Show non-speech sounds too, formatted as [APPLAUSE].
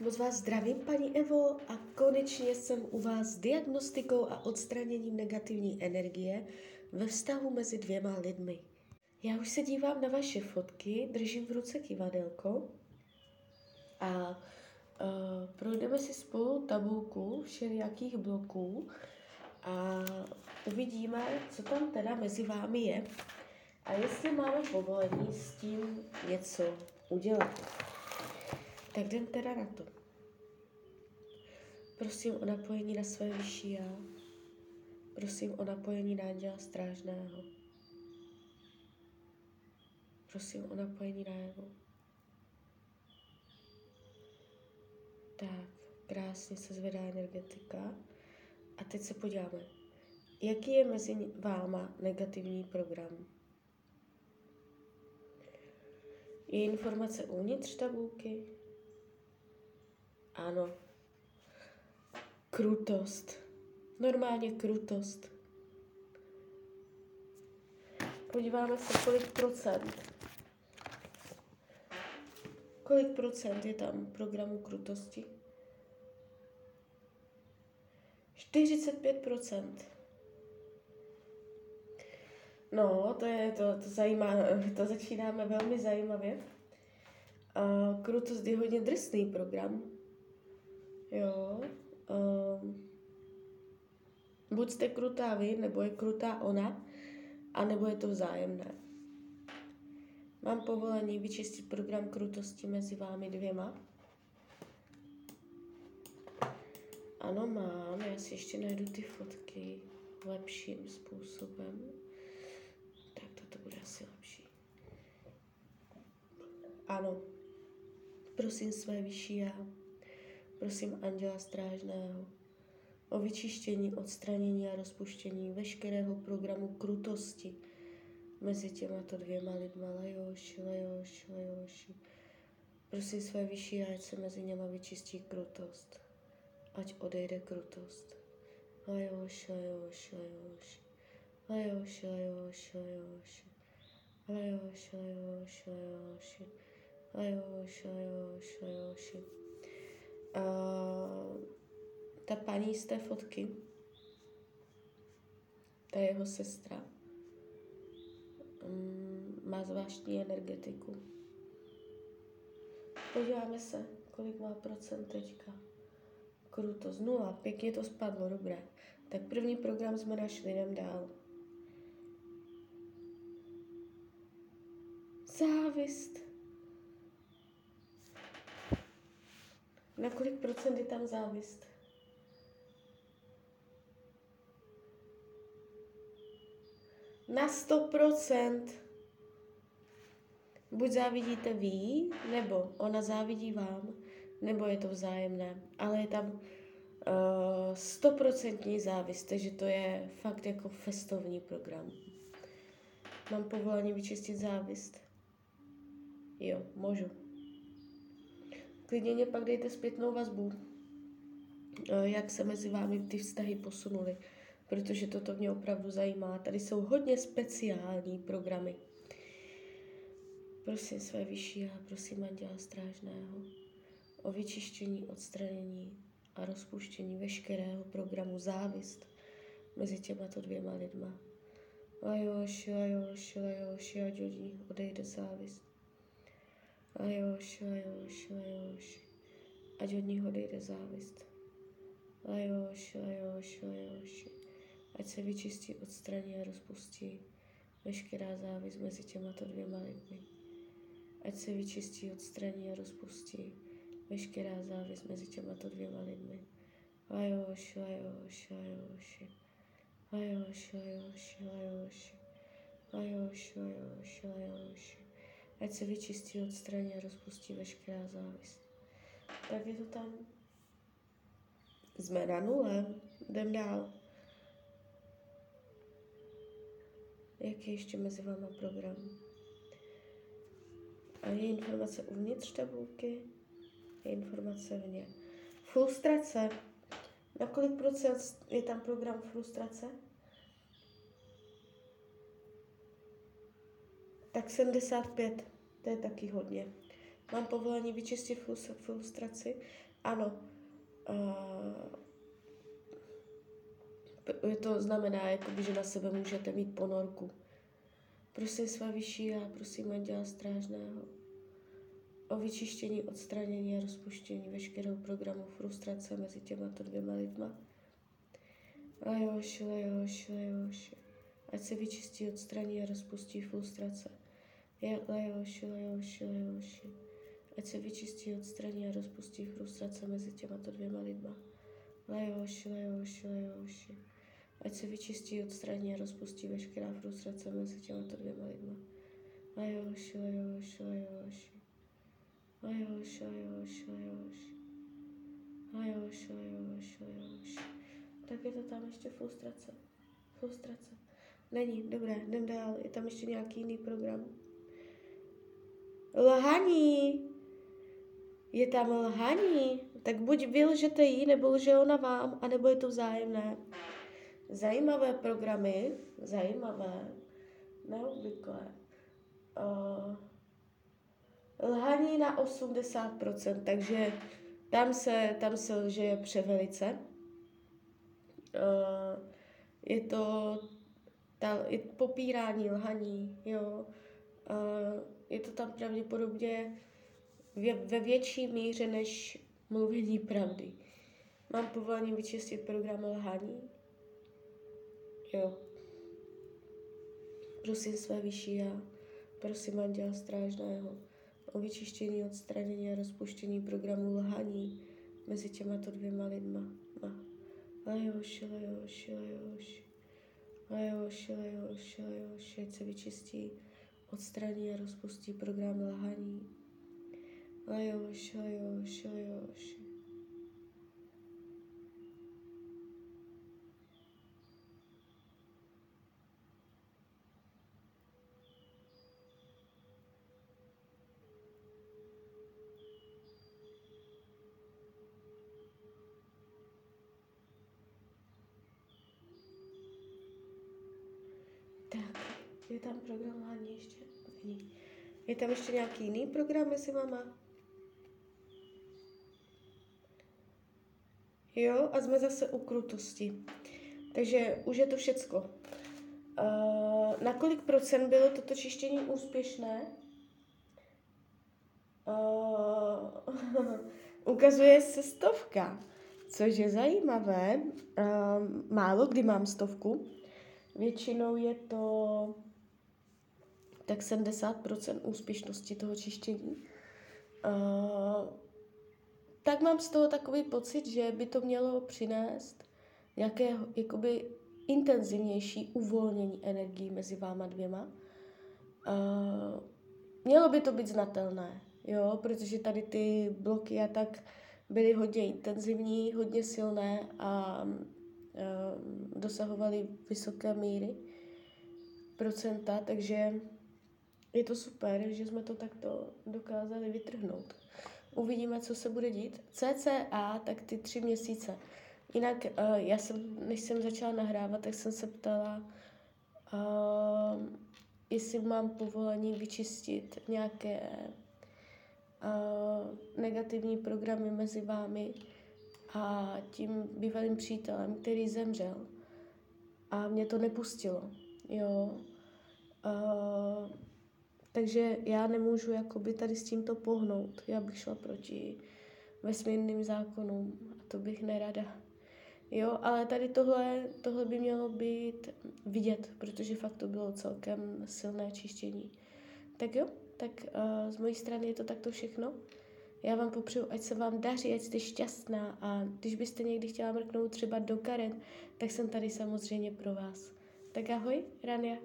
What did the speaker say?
Moc vás zdravím, paní Evo, a konečně jsem u vás s diagnostikou a odstraněním negativní energie ve vztahu mezi dvěma lidmi. Já už se dívám na vaše fotky, držím v ruce kivadelko a uh, projdeme si spolu tabulku všelijakých bloků a uvidíme, co tam teda mezi vámi je a jestli máme povolení s tím něco udělat. Tak jdem teda na to. Prosím o napojení na své vyšší já. Prosím o napojení na anděla strážného. Prosím o napojení na jeho. Tak, krásně se zvedá energetika. A teď se podíváme, jaký je mezi váma negativní program. Je informace uvnitř tabulky? Ano. Krutost. Normálně krutost. Podíváme se, kolik procent. Kolik procent je tam programu krutosti? 45 procent. No, to je, to, to zajímá, to začínáme velmi zajímavě. A krutost je hodně drsný program. Jo. Um, buď jste krutá vy, nebo je krutá ona, a nebo je to vzájemné. Mám povolení vyčistit program krutosti mezi vámi dvěma? Ano, mám. Já si ještě najdu ty fotky lepším způsobem. Tak toto bude asi lepší. Ano. Prosím své vyšší já. Prosím Anděla Strážného o vyčištění, odstranění a rozpuštění veškerého programu krutosti mezi těmato dvěma lidma. Lajoši, lajoši, lajoši. Prosím své vyšší, ať se mezi něma vyčistí krutost. Ať odejde krutost. Lajoši, lajoši, lajoši. Lajoši, lajoši, lajoši. Lajoši, lajoši, lajoši. Lajoši, lajoši, lajoši. Ta paní z té fotky, ta jeho sestra, um, má zvláštní energetiku. Podíváme se, kolik má procent teďka. Krutost nula, pěkně to spadlo, dobré. Tak první program jsme našli, jdem dál. Závist. Na kolik procent je tam závist? Na 100%. Buď závidíte vy, nebo ona závidí vám, nebo je to vzájemné. Ale je tam stoprocentní uh, závist, takže to je fakt jako festovní program. Mám povolení vyčistit závist? Jo, můžu. Klidně mě pak dejte zpětnou vazbu, eh, jak se mezi vámi ty vztahy posunuly, protože toto mě opravdu zajímá. Tady jsou hodně speciální programy. Prosím své vyšší a prosím Anděla Strážného o vyčištění, odstranění a rozpuštění veškerého programu závist mezi těmato dvěma lidma. Lajoši, lajoši, lajoši, ať odejde závist. A jož, a jož, a jož, ať od něho odejde závist. A jož, a jož, a jož, ať se vyčistí, odstraní a rozpustí veškerá závist mezi těmato dvěma lidmi. Ať se vyčistí, odstraní a rozpustí veškerá závist mezi těmato dvěma lidmi. Ajoš, ajoš, ajoš. Ajoš, ajoš, ajoš. Ajoš, ajoš, ajoš. ajoš ať se vyčistí, odstraní a rozpustí veškerá závist. Tak je to tam. Jsme na nule, jdem dál. Jaký je ještě mezi váma program? A je informace uvnitř tabulky, je informace vně. Frustrace. Na kolik procent je tam program frustrace? Tak 75, to je taky hodně. Mám povolení vyčistit frustraci Ano. Uh, to znamená, jakoby, že na sebe můžete mít ponorku. Prosím své vyšší a prosím Anděla Strážného o vyčištění, odstranění a rozpuštění veškerého programu frustrace mezi těmato dvěma lidma. Lejoši, lejoši, lejoši. Ať se vyčistí, odstraní a rozpustí frustrace. Je lejoši, lejoši, lejoši. Ať se vyčistí, odstraní a rozpustí frustrace mezi těmato dvěma lidma. Lejoši, lejoši, lejoši. Ať se vyčistí, odstraní a rozpustí veškerá frustrace mezi těmato dvěma lidma. Lejoši, lejoši, lejoši. Lejoši, lejoši, lejoši. Lejoši, lejoši, lejoši. Tak je to tam ještě frustrace. Frustrace. Není, dobré, jdem dál. Je tam ještě nějaký jiný program. Lhaní. Je tam lhaní. Tak buď vy lžete jí, nebo lže ona vám, anebo je to vzájemné. Zajímavé programy, zajímavé, neobvyklé. Uh, lhaní na 80%, takže tam se, tam se lže převelice. Uh, je to ta, je popírání, lhaní, jo. Uh, je to tam pravděpodobně ve, větší míře než mluvení pravdy. Mám povolení vyčistit program lhaní? Jo. Prosím své vyšší já, prosím Anděla Strážného o vyčištění, odstranění a rozpuštění programu lhaní mezi těmato dvěma lidma. Lejoši, lejoši, lejoši. Lejoši, lejoši, lejoši, ať se vyčistí, odstraní a rozpustí program lhaní. Lejoši, lejoši, lejoši. Je tam programování ještě? Není. Je tam ještě nějaký jiný program mezi váma? Jo, a jsme zase u krutosti. Takže už je to všecko. Uh, na kolik procent bylo toto čištění úspěšné? Uh, [LAUGHS] ukazuje se stovka, což je zajímavé. Uh, málo kdy mám stovku. Většinou je to tak 70% úspěšnosti toho čištění. Uh, tak mám z toho takový pocit, že by to mělo přinést nějaké jakoby intenzivnější uvolnění energií mezi váma dvěma. Uh, mělo by to být znatelné, jo, protože tady ty bloky a tak byly hodně intenzivní, hodně silné a uh, dosahovaly vysoké míry procenta, takže je to super, že jsme to takto dokázali vytrhnout. Uvidíme, co se bude dít. CCA, tak ty tři měsíce. Jinak uh, já jsem, než jsem začala nahrávat, tak jsem se ptala, uh, jestli mám povolení vyčistit nějaké uh, negativní programy mezi vámi a tím bývalým přítelem, který zemřel. A mě to nepustilo. Jo. Uh, takže já nemůžu jakoby tady s tímto pohnout. Já bych šla proti vesmírným zákonům a to bych nerada. Jo, ale tady tohle, tohle by mělo být vidět, protože fakt to bylo celkem silné čištění. Tak jo, tak uh, z mojí strany je to takto všechno. Já vám popřeju, ať se vám daří, ať jste šťastná a když byste někdy chtěla mrknout třeba do Karen, tak jsem tady samozřejmě pro vás. Tak ahoj, Rania.